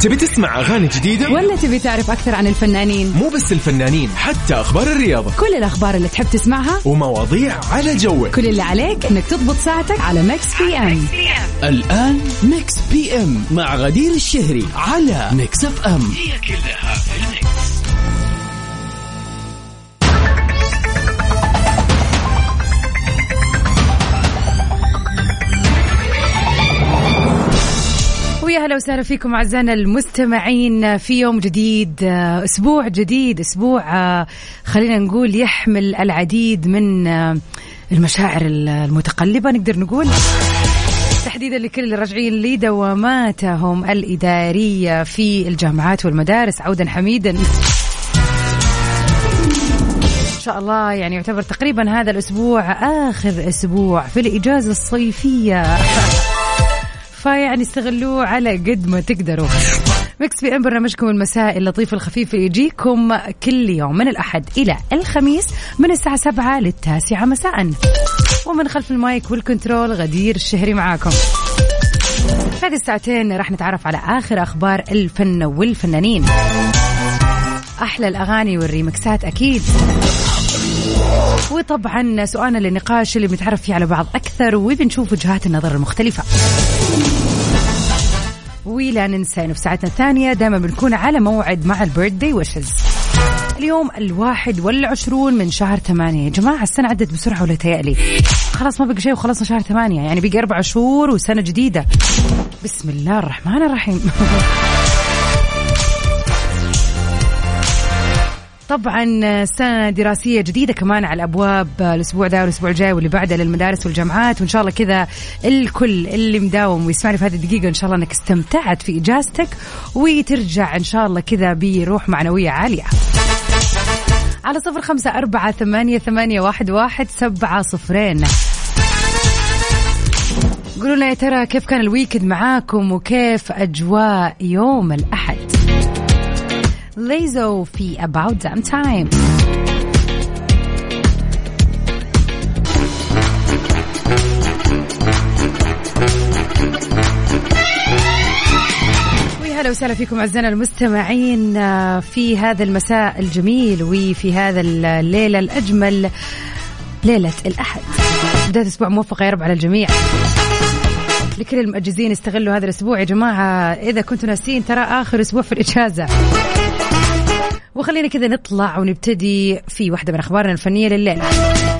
تبي تسمع أغاني جديدة؟ ولا تبي تعرف أكثر عن الفنانين؟ مو بس الفنانين حتى أخبار الرياضة كل الأخبار اللي تحب تسمعها ومواضيع على جوك كل اللي عليك إنك تضبط ساعتك على Mix PM الآن Mix PM مع غدير الشهري على Mix FM هي كلها في ال mix. ويا هلا وسهلا فيكم أعزائنا المستمعين في يوم جديد آه، أسبوع جديد أسبوع آه، خلينا نقول يحمل العديد من آه، المشاعر المتقلبة نقدر نقول. تحديدا لكل اللي راجعين لدواماتهم الإدارية في الجامعات والمدارس عودا حميدا. إن شاء الله يعني يعتبر تقريبا هذا الأسبوع آخر أسبوع في الإجازة الصيفية. فيعني استغلوه على قد ما تقدروا. Mix PM برنامجكم المسائي اللطيف الخفيف اللي يجيكم كل يوم من الأحد إلى الخميس من الساعة 7 للتاسعة مساء. ومن خلف ال mic وال control غدير الشهري معاكم. في هذه الساعتين راح نتعرف على آخر أخبار الفن والفنانين. أحلى الأغاني والريمكسات أكيد. وطبعا سؤالنا للنقاش اللي بنتعرف فيه على بعض أكثر وبنشوف وجهات النظر المختلفة. ولا ننسى إنه في ساعتنا الثانية دائما بنكون على موعد مع البيرثدي ويشز. اليوم الواحد والعشرون من شهر ثمانية. يا جماعة السنة عدت بسرعة ولا تيألي؟ خلاص ما بقى شيء وخلصنا شهر ثمانية يعني بقى أربع شهور وسنة جديدة. بسم الله الرحمن الرحيم. طبعا سنة دراسية جديدة كمان على الأبواب الأسبوع ده والأسبوع الجاي واللي بعده للمدارس والجامعات وإن شاء الله كذا الكل اللي مداوم ويسمعني في هذه الدقيقة إن شاء الله أنك استمتعت في إجازتك وترجع إن شاء الله كذا بروح معنوية عالية. على صفر خمسة أربعة ثمانية, ثمانية واحد, واحد سبعة صفرين. قولوا لنا يا ترى كيف كان الويكند معاكم وكيف أجواء يوم الأحد؟ ليزو في About Damn Time. ويا هلا وسهلا فيكم أعزائنا المستمعين آه، في هذا المساء الجميل وفي هذا الليلة الأجمل ليلة الأحد. بدايه أسبوع موفقه يا رب على الجميع. لكل المؤجزين استغلوا هذا الأسبوع يا جماعة. إذا كنتوا ناسين ترى آخر أسبوع في الإجازة. وخلينا كذا نطلع ونبتدي في واحدة من أخبارنا الفنية لليلة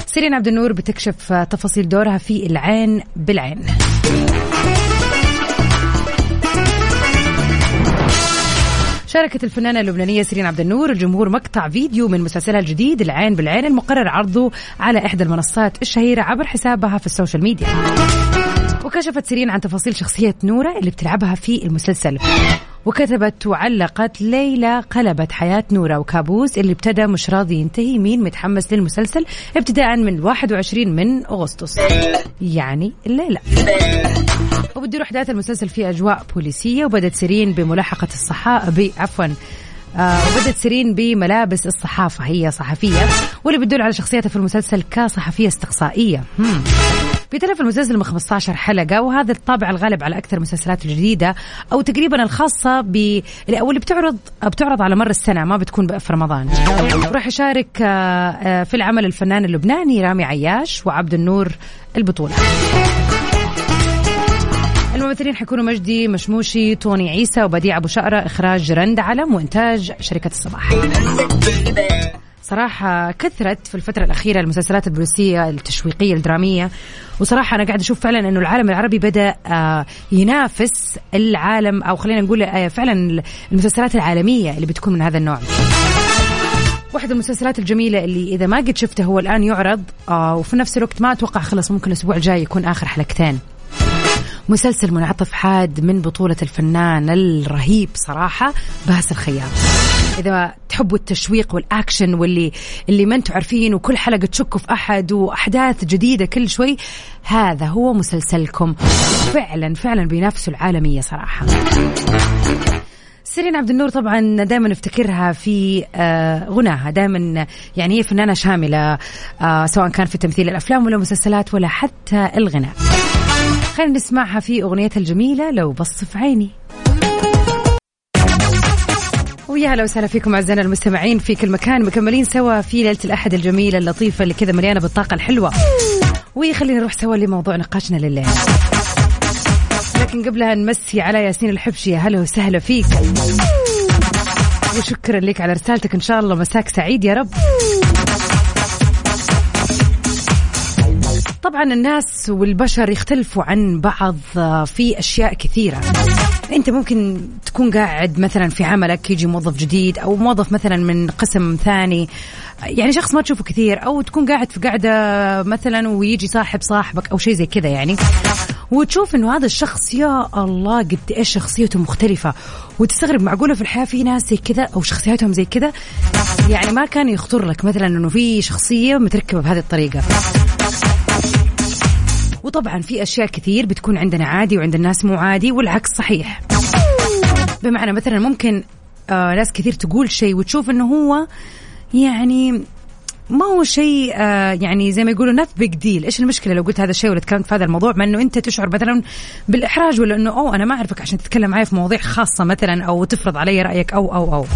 سيرين عبد النور بتكشف تفاصيل دورها في العين بالعين. شاركت الفنانة اللبنانية سيرين عبد النور الجمهور مقطع فيديو من مسلسلها الجديد العين بالعين المقرر عرضه على إحدى المنصات الشهيرة عبر حسابها في ال social media. وكشفت سيرين عن تفاصيل شخصية نورة اللي بتلعبها في المسلسل. وكتبت وعلقت ليلى قلبت حياة نورة وكابوس اللي ابتدى مش راضي ينتهي مين متحمس للمسلسل ابتداء من 21 من أغسطس. يعني الليلة وبتدور أحداث المسلسل في أجواء بوليسية وبدت سيرين بملاحقة الصحافة عفوا وبدت سيرين بملابس الصحافة. هي صحفية واللي بتدل على شخصيتها في المسلسل كصحفية استقصائية. بيتلف المسلسل من 15 حلقة وهذا الطابع الغالب على أكثر المسلسلات الجديدة أو تقريبا الخاصة ب أو اللي بتعرض بتعرض على مر السنة ما بتكون في رمضان. راح يشارك آه، آه، في العمل الفنان اللبناني رامي عياش وعبد النور البطولة. الممثلين حيكونوا مجدي مشموشي توني عيسى وبديع أبو شقرة إخراج رند علم وإنتاج شركة الصباح. صراحة كثرت في الفترة الأخيرة المسلسلات البوليسية التشويقية الدرامية وصراحة أنا قاعد أشوف فعلا أنه العالم العربي بدأ آه، ينافس العالم أو خلينا نقول آه، فعلا المسلسلات العالمية اللي بتكون من هذا النوع. واحد المسلسلات الجميلة اللي إذا ما قد شفته هو الآن يعرض آه وفي نفس الوقت ما أتوقع خلص ممكن الأسبوع الجاي يكون آخر حلقتين. مسلسل منعطف حاد من بطولة الفنان الرهيب صراحة باسل خياط إذا تحبوا التشويق والأكشن واللي اللي ما أنتم عارفين وكل حلقة تشكوا في أحد وأحداث جديدة كل شوي هذا هو مسلسلكم. فعلا فعلا بينافسوا العالمية صراحة. سيرين عبد النور طبعا دائما نفتكرها في آه، غناها. دائما يعني هي فنانة شاملة آه، سواء كان في تمثيل الأفلام ولا المسلسلات ولا حتى الغناء. خلينا نسمعها في أغنيتها الجميلة لو بص في عيني. ويا هلا وسهلا فيكم أعزائنا المستمعين في كل مكان مكملين سوا في ليلة الأحد الجميلة اللطيفة اللي كذا مليانة بالطاقة الحلوة. وخلينا نروح سوا لموضوع نقاشنا لليل. لكن قبلها نمسي على ياسين الحبشي يا هلا وسهلا فيك. وشكرا لك على رسالتك إن شاء الله. مساك سعيد يا رب. طبعا الناس والبشر يختلفوا عن بعض في أشياء كثيرة. أنت ممكن تكون قاعد مثلا في عملك يجي موظف جديد أو موظف مثلا من قسم ثاني. يعني شخص ما تشوفه كثير أو تكون قاعد في قاعدة مثلا ويجي صاحب صاحبك أو شيء زي كذا يعني. وتشوف إنه هذا الشخص يا الله قد إيش شخصيته مختلفة. وتستغرب معقولة في الحياة في ناس زي كذا أو شخصياتهم زي كذا. يعني ما كان يخطر لك مثلا إنه في شخصية متركبة بهذه الطريقة. وطبعا في أشياء كثير بتكون عندنا عادي وعند الناس مو عادي والعكس صحيح. بمعنى مثلا ممكن آه ناس كثير تقول شيء وتشوف إنه هو يعني ما هو شيء آه يعني زي ما يقولوا نف بيج ديل إيش المشكلة لو قلت هذا الشيء ولا تكلمت في هذا الموضوع؟ مع إنه أنت تشعر مثلا بالإحراج ولا إنه أوه أنا ما أعرفك عشان تتكلم معي في مواضيع خاصة مثلا أو تفرض علي رأيك أو أو أو.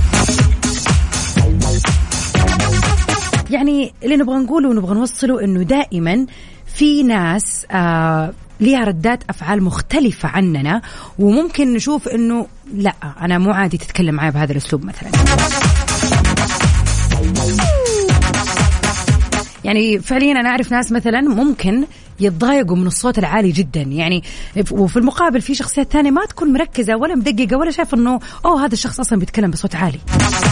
يعني اللي نبغى نقوله ونبغى نوصله إنه دائما في ناس آه ليها ردات أفعال مختلفة عننا وممكن نشوف إنه لا أنا مو عادي تتكلم معي بهذا الأسلوب مثلا. يعني فعليا أنا أعرف ناس مثلا ممكن يتضايقوا من الصوت العالي جدا. يعني وفي المقابل في شخصيات ثانية ما تكون مركزة ولا مدققة ولا شايف إنه أوه هذا الشخص أصلا بيتكلم بصوت عالي.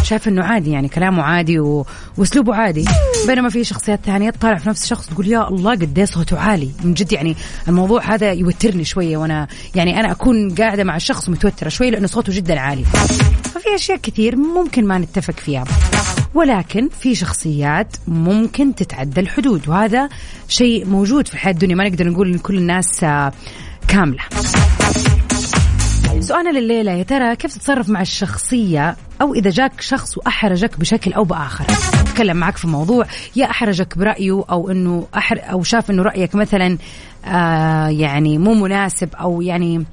شايف إنه عادي يعني كلامه عادي و... وأسلوبه عادي. بينما في شخصيات ثانية تطالع في نفس الشخص تقول يا الله قد إيه صوته عالي. من جد يعني الموضوع هذا يوترني شوية وأنا يعني أنا أكون قاعدة مع الشخص متوترة شوية لأنه صوته جدا عالي. ففي أشياء كثير ممكن ما نتفق فيها. ولكن في شخصيات ممكن تتعدى الحدود وهذا شيء موجود في الحياة الدنيا ما نقدر نقول إن كل الناس آه، كاملة. سؤالنا لليلة يا ترى كيف تتصرف مع الشخصية؟ أو إذا جاك شخص وأحرجك بشكل أو بآخر. تكلم معك في موضوع يا أحرجك برأيه أو إنه أحر أو شاف إنه رأيك مثلا آه يعني مو مناسب أو يعني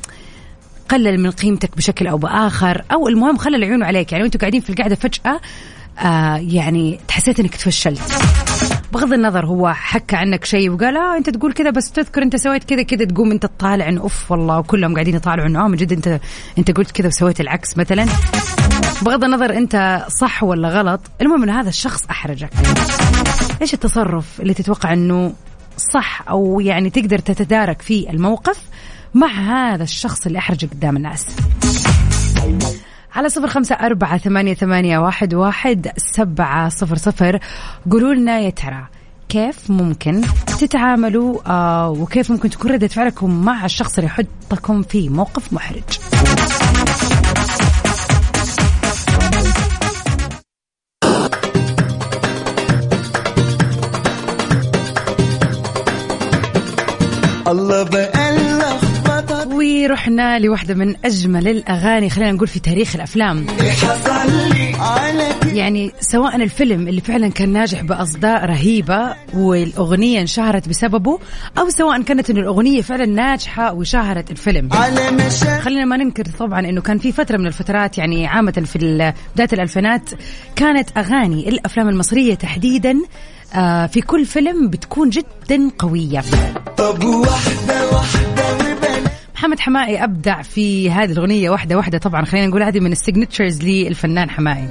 قلل من قيمتك بشكل أو بآخر أو المهم خلى العيون عليك. يعني وأنتوا قاعدين في القعدة فجأة آه يعني تحسيت إنك تفشلت. بغض النظر هو حكى عنك شيء وقال آه أنت تقول كذا بس تذكر أنت سويت كذا كذا تقوم أنت تطالع انه أوف والله وكلهم قاعدين يطالعوا انه آه من جد انت أنت قلت كذا وسويت العكس مثلا. بغض النظر أنت صح ولا غلط المهم إن هذا الشخص أحرجك. إيش التصرف اللي تتوقع إنه صح أو يعني تقدر تتدارك في الموقف مع هذا الشخص اللي أحرجك قدام الناس؟ على صفر خمسة أربعة ثمانية, ثمانية واحد, واحد سبعة صفر صفر. قولوا لنا يا ترى كيف ممكن تتعاملوا آه وكيف ممكن تكون ردة فعلكم مع الشخص اللي يحطكم في موقف محرج. الله ورحنا لواحدة من أجمل الأغاني خلينا نقول في تاريخ الأفلام. يعني سواء الفيلم اللي فعلا كان ناجح بأصداء رهيبة والأغنية انشهرت بسببه أو سواء كانت إنه الأغنية فعلا ناجحة وشهرت الفيلم. خلينا ما ننكر طبعا إنه كان في فترة من الفترات يعني عامة في بداية الألفينات كانت أغاني الأفلام المصرية تحديدا آه، في كل فيلم بتكون جدا قوية. طب واحدة واحدة محمد حمائي أبدع في هذه الأغنية واحدة واحدة. طبعا خلينا نقول هذه من السيجنتشرز للفنان حمائي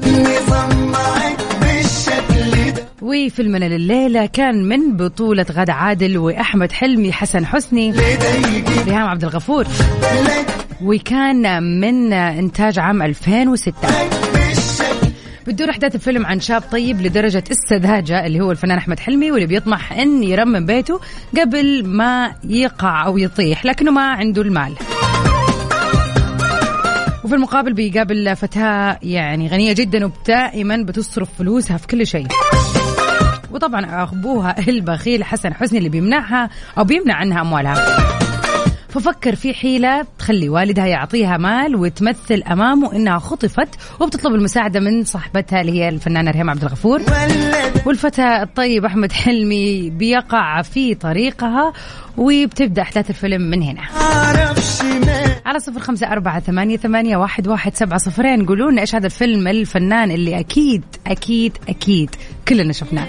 وفيلمنا لليلة كان من بطولة غادة عادل وأحمد حلمي حسن حسني ريهام عبد الغفور. وكان من إنتاج عام 2006 بتدور احداث الفيلم عن شاب طيب لدرجة السذاجه اللي هو الفنان أحمد حلمي واللي بيطمح إن يرمم بيته قبل ما يقع أو يطيح لكنه ما عنده المال. وفي المقابل بيقابل فتاة يعني غنية جدا ودائما بتصرف فلوسها في كل شيء. وطبعا أخبوها البخيل حسن حسني اللي بيمنعها أو بيمنع عنها أموالها. ففكر في حيلة تخلي والدها يعطيها مال وتمثل أمامه إنها خطفت وبتطلب المساعدة من صاحبتها اللي هي الفنانة ريهام عبد الغفور. والفتى الطيب أحمد حلمي بيقع في طريقها وبتبدأ أحداث الفيلم من هنا. على صفر خمسة أربعة ثمانية, ثمانية واحد, واحد سبعة صفرين. قولوا لنا إيش هذا الفيلم الفنان اللي أكيد أكيد أكيد كلنا شفناه.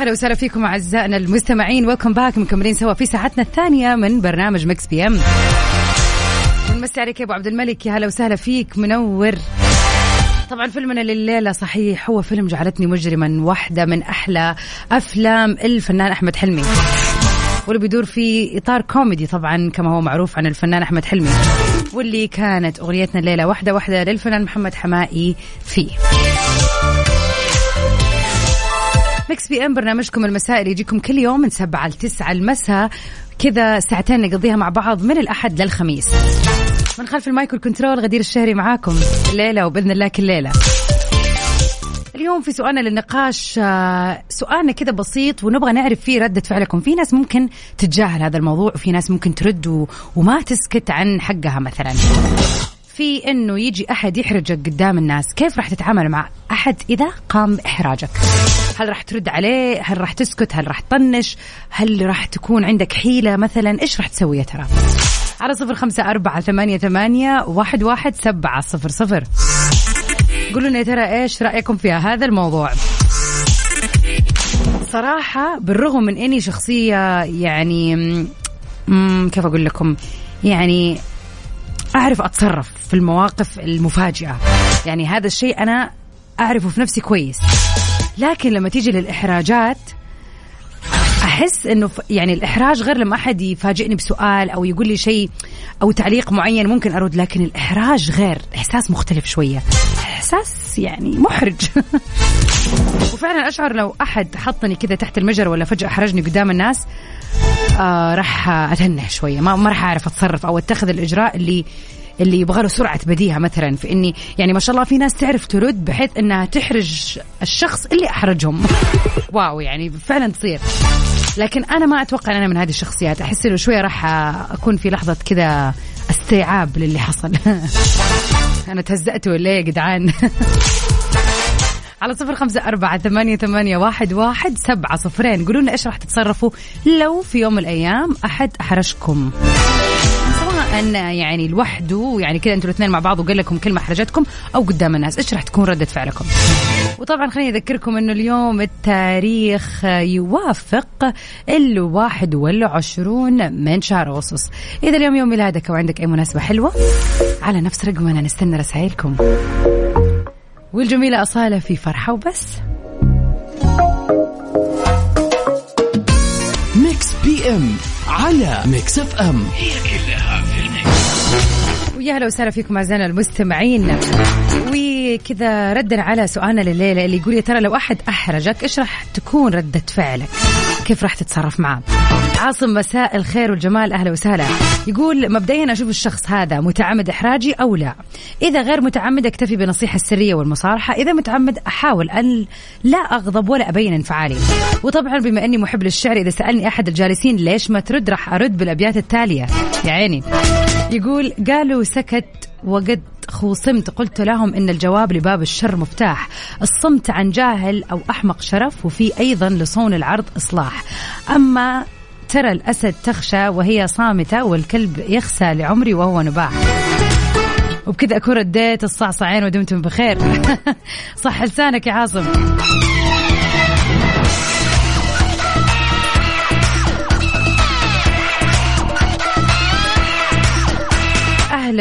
هلا وسهلا فيكم أعزائنا المستمعين. welcome back مكملين سوا في ساعتنا الثانية من برنامج Mix PM ونمسي عليك يا أبو عبد الملك. يا هلا وسهلا فيك. منور. طبعا فيلمنا لليلة صحيح. هو فيلم جعلتني مجرما. واحدة من أحلى أفلام الفنان أحمد حلمي. واللي بيدور في إطار كوميدي طبعا كما هو معروف عن الفنان أحمد حلمي. واللي كانت أغنيتنا الليلة واحدة واحدة للفنان محمد حماقي فيه. Mix PM برنامجكم المسائي اللي يجيكم كل يوم من سبعة لتسعة المساء. كذا ساعتين نقضيها مع بعض من الأحد للخميس. من خلف ال mic وال control غدير الشهري معاكم. الليلة وبإذن الله كل ليلة. اليوم في سؤالنا للنقاش آه، سؤالنا كذا بسيط ونبغى نعرف فيه ردة فعلكم. في ناس ممكن تتجاهل هذا الموضوع وفي ناس ممكن ترد وما تسكت عن حقها مثلا. في إنه يجي أحد يحرجك قدام الناس كيف راح تتعامل مع أحد إذا قام باحراجك هل راح ترد عليه؟ هل راح تسكت؟ هل راح تطنش؟ هل راح تكون عندك حيلة مثلا؟ إيش راح تسوي يا ترى؟ على صفر خمسة أربعة ثمانية, ثمانية واحد, واحد سبعة صفر صفر. قولوا لنا يا ترى إيش رأيكم في هذا الموضوع؟ صراحة بالرغم من إني شخصية يعني كيف أقول لكم؟ يعني أعرف أتصرف في المواقف المفاجئة. يعني هذا الشيء أنا أعرفه في نفسي كويس. لكن لما تيجي للإحراجات أحس إنه ف- يعني الإحراج غير لما أحد يفاجئني بسؤال أو يقول لي شيء أو تعليق معين ممكن أرد لكن الإحراج غير. إحساس مختلف شوية. إحساس يعني محرج. وفعلا أشعر لو أحد حطني كذا تحت المجر ولا فجأة أحرجني قدام الناس آه راح اتنح شوية. ما, ما راح أعرف أتصرف أو أتخذ الإجراء اللي اللي يبغى له سرعة بديهة مثلا في اني يعني ما شاء الله في ناس تعرف ترد بحيث إنها تحرج الشخص اللي أحرجهم. واو يعني فعلا تصير. لكن أنا ما أتوقع ان أنا من هذه الشخصيات. أحس إنه شوية راح أكون في لحظة كذا استيعاب للي حصل. أنا تهزأت ولا إيه يا جدعان؟ على صفر خمسة أربعة ثمانية, ثمانية واحد, واحد سبعة صفرين. قولوا لنا إيش راح تتصرفوا لو في يوم من الأيام أحد أحرجكم. سواء يعني لوحده يعني كذا أنتوا الاثنين مع بعض وقال لكم كلمة حرجتكم أو قدام الناس إيش راح تكون ردة فعلكم؟ وطبعا خليني أذكركم إنه اليوم التاريخ يوافق الواحد والعشرون من شهر أغسطس. إذا اليوم يوم ميلادك أو عندك أي مناسبة حلوة على نفس رقمنا نستنى رسائلكم. والجميلة أصالة في فرحة وبس. Mix PM على Mix FM. هي كلها. ويا هلا وسهلا فيكم أعزائنا المستمعين. وكذا ردا على سؤالنا لليلة اللي يقول يا ترى لو أحد أحرجك إيش راح تكون ردة فعلك؟ كيف راح تتصرف معاه؟ عاصم مساء الخير والجمال أهلا وسهلا. يقول مبدئيا أشوف الشخص هذا متعمد إحراجي أو لا؟ إذا غير متعمد أكتفي بنصيحة السريه والمصارحة إذا متعمد أحاول أن لا أغضب ولا أبين انفعالي. وطبعا بما أني محب للشعر إذا سألني أحد الجالسين ليش ما ترد راح أرد بالأبيات التالية. يا عيني. يقول قالوا سكت وقد خوصمت. قلت لهم إن الجواب لباب الشر مفتاح. الصمت عن جاهل أو أحمق شرف وفي أيضا لصون العرض إصلاح. أما ترى الأسد تخشى وهي صامتة والكلب يخسى لعمري وهو نباح. وبكذا أكون رديت الصعصعين ودمتم بخير. صح لسانك يا عاصم.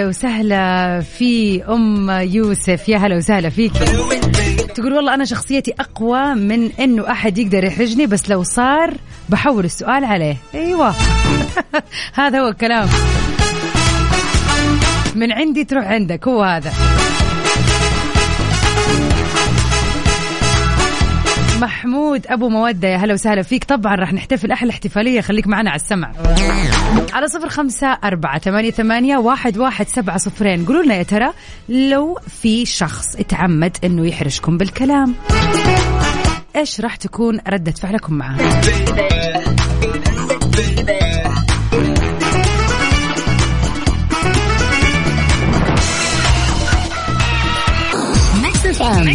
وسهلا في أم يوسف. يا هلا وسهلا فيك. تقول والله أنا شخصيتي أقوى من إنه أحد يقدر يحرجني بس لو صار بحول السؤال عليه. أيوه. هذا هو الكلام. من عندي تروح عندك هو هذا. محمود أبو مودة. يا هلا وسهلا فيك. طبعا راح نحتفل. أحلى احتفالية. خليك معنا على السمع. على صفر خمسة أربعة ثمانية, ثمانية واحد, واحد سبعة صفرين. قولوا لنا يا ترى لو في شخص اتعمد إنه يحرجكم بالكلام إيش راح تكون ردة فعلكم معاه Mix FM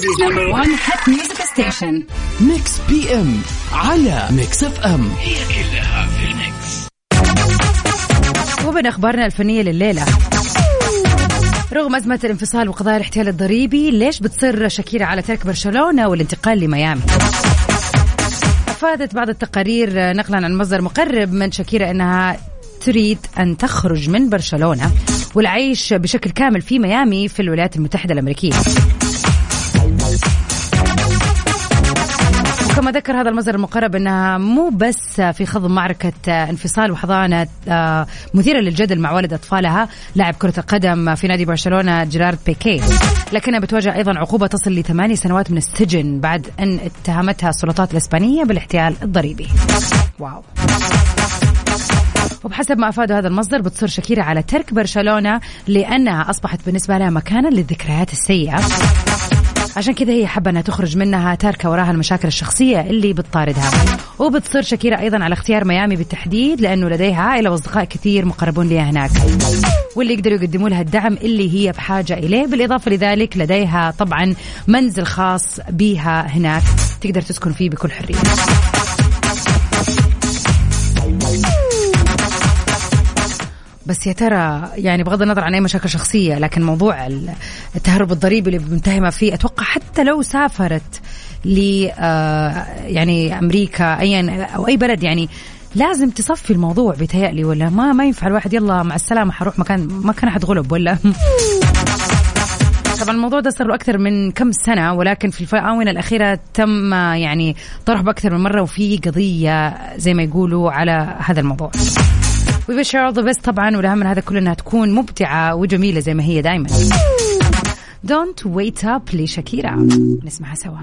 Saudi's number one hit music station. Mix PM على Mix FM هي كلها في ال mix. ومن أخبارنا الفنية لليلة. رغم أزمة الانفصال وقضايا الاحتيال الضريبي ليش بتصر شاكيرا على ترك برشلونة والانتقال لميامي؟ أفادت بعض التقارير نقلا عن مصدر مقرب من شاكيرا أنها تريد أن تخرج من برشلونة والعيش بشكل كامل في ميامي في الولايات المتحدة الأمريكية. وكما ذكر هذا المصدر المقرب إنها مو بس في خضم معركة انفصال وحضانة آه، مثيره للجدل مع والد أطفالها لاعب كرة القدم في نادي برشلونة جيرارد بيكي. لكنها بتواجه أيضا عقوبة تصل لثماني سنوات من السجن بعد أن اتهمتها السلطات الإسبانية بالاحتيال الضريبي. واو. وبحسب ما افاد هذا المصدر بتصر شاكيرا على ترك برشلونة لأنها أصبحت بالنسبة لها مكانا للذكريات السيئة. عشان كذا هي حابة إنها تخرج منها تاركة وراها المشاكل الشخصية اللي بتطاردها. وبتصر شاكيرا أيضا على اختيار ميامي بالتحديد لأنه لديها عائلة وأصدقاء كثير مقربون لها هناك. واللي يقدروا يقدموا لها الدعم اللي هي بحاجة إليه. بالإضافة لذلك لديها طبعا منزل خاص بها هناك. تقدر تسكن فيه بكل حرية. بس يا ترى يعني بغض النظر عن أي مشاكل شخصية لكن موضوع التهرب الضريبي اللي متهمه فيه أتوقع حتى لو سافرت ل آه، يعني أمريكا ايا أو أي بلد يعني لازم تصفي الموضوع بيتهيألي ولا ما ما ينفع الواحد يلا مع السلامة حروح مكان ما كان احد غلب ولا؟ طبعا الموضوع ده صار له أكثر من كم سنة ولكن في الاونه الأخيرة تم يعني طرحه بأكثر من مرة وفي قضية زي ما يقولوا على هذا الموضوع. وي her all the best. طبعا والأهم من هذا كله إنها تكون مبدعة وجميلة زي ما هي دائما Don't wait up لشاكيرا. نسمعها سوا.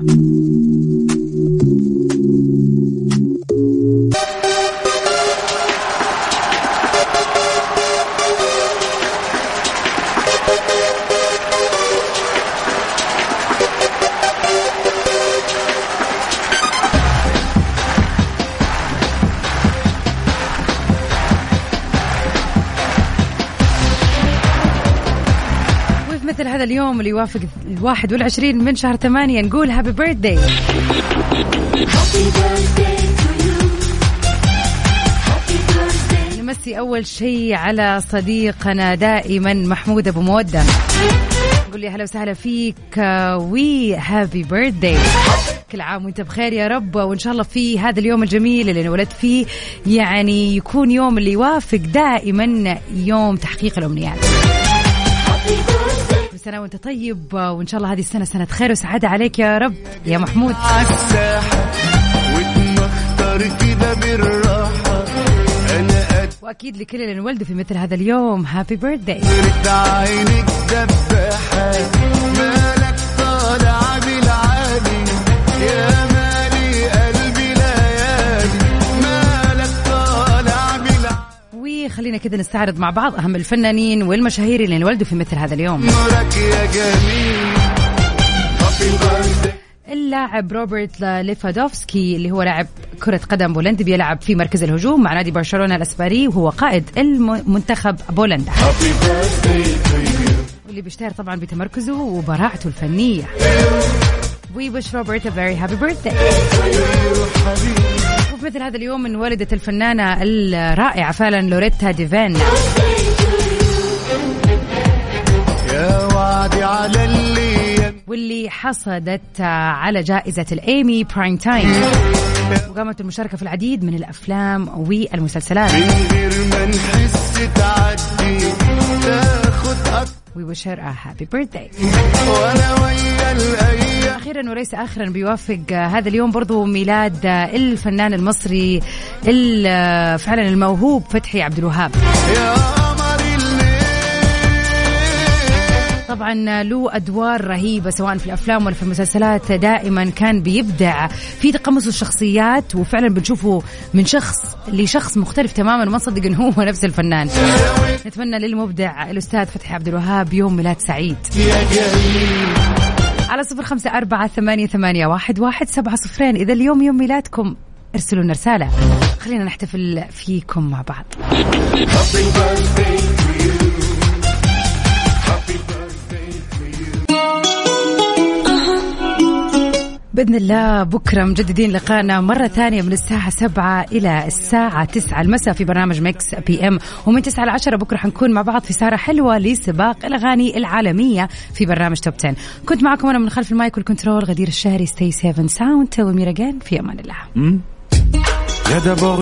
هذا اليوم اللي يوافق الواحد والعشرين من شهر ثمانية. نقول happy birthday نمسي أول شيء على صديقنا دائما محمود أبو مودة. نقول لي أهلا وسهلا فيك. وي happy birthday كل عام وانت بخير يا رب. وإن شاء الله في هذا اليوم الجميل اللي انولدت فيه يعني يكون يوم اللي يوافق دائما يوم تحقيق الأمنيات. سنة وانت طيب وإن شاء الله هذه السنة سنة خير وسعادة عليك يا رب يا محمود. وأكيد لكل اللي انولدوا في مثل هذا اليوم هابي بيرثداي عينك مالك بالعالي وخلينا كذا نستعرض مع بعض أهم الفنانين والمشاهير اللي انولدوا في مثل هذا اليوم. اللاعب روبرت ليفادوفسكي اللي هو لاعب كرة قدم بولندي بيلعب في مركز الهجوم مع نادي برشلونة الأسباني وهو قائد المنتخب بولندا. واللي بيشتهر طبعا بتمركزه وبراعته الفنية. We wish Robert a very happy birthday. مثل هذا اليوم انولدت الفنانة الرائعة فعلا لوريتا ديفين. يا وعدي على اللي واللي حصدت على جائزة ال Emmy Prime Time وقامت بالمشاركة في العديد من الأفلام والمسلسلات. من غير ما نحس تعدي تاخد أكتر. We wish her a أخيرا وليس اخرا بيوافق هذا اليوم برضو ميلاد الفنان المصري ال- فعلا الموهوب فتحي عبد الوهاب. طبعا له أدوار رهيبة سواء في الأفلام ولا في المسلسلات دائما كان بيبدع في تقمص الشخصيات وفعلا بنشوفه من شخص لشخص مختلف تماما ما نصدق إنه هو نفس الفنان. نتمنى للمبدع الأستاذ فتحي عبد الوهاب يوم ميلاد سعيد. على صفر خمسة أربعة ثمانية, ثمانية واحد, واحد سبعة صفرين. إذا اليوم يوم ميلادكم ارسلوا لنا رسالة خلينا نحتفل فيكم مع بعض. بإذن الله بكرة مجددين لقائنا مرة ثانية من الساعة سبعة إلى الساعة تسعة. المساء في برنامج Mix PM ومن تسعة لعشرة بكرة حنكون مع بعض في سهرة حلوة لسباق الأغاني العالمية في برنامج Top 10 كنت معكم أنا من خلف ال mic وال control غدير الشهري stay safe and sound وميرا في أمان الله. دابا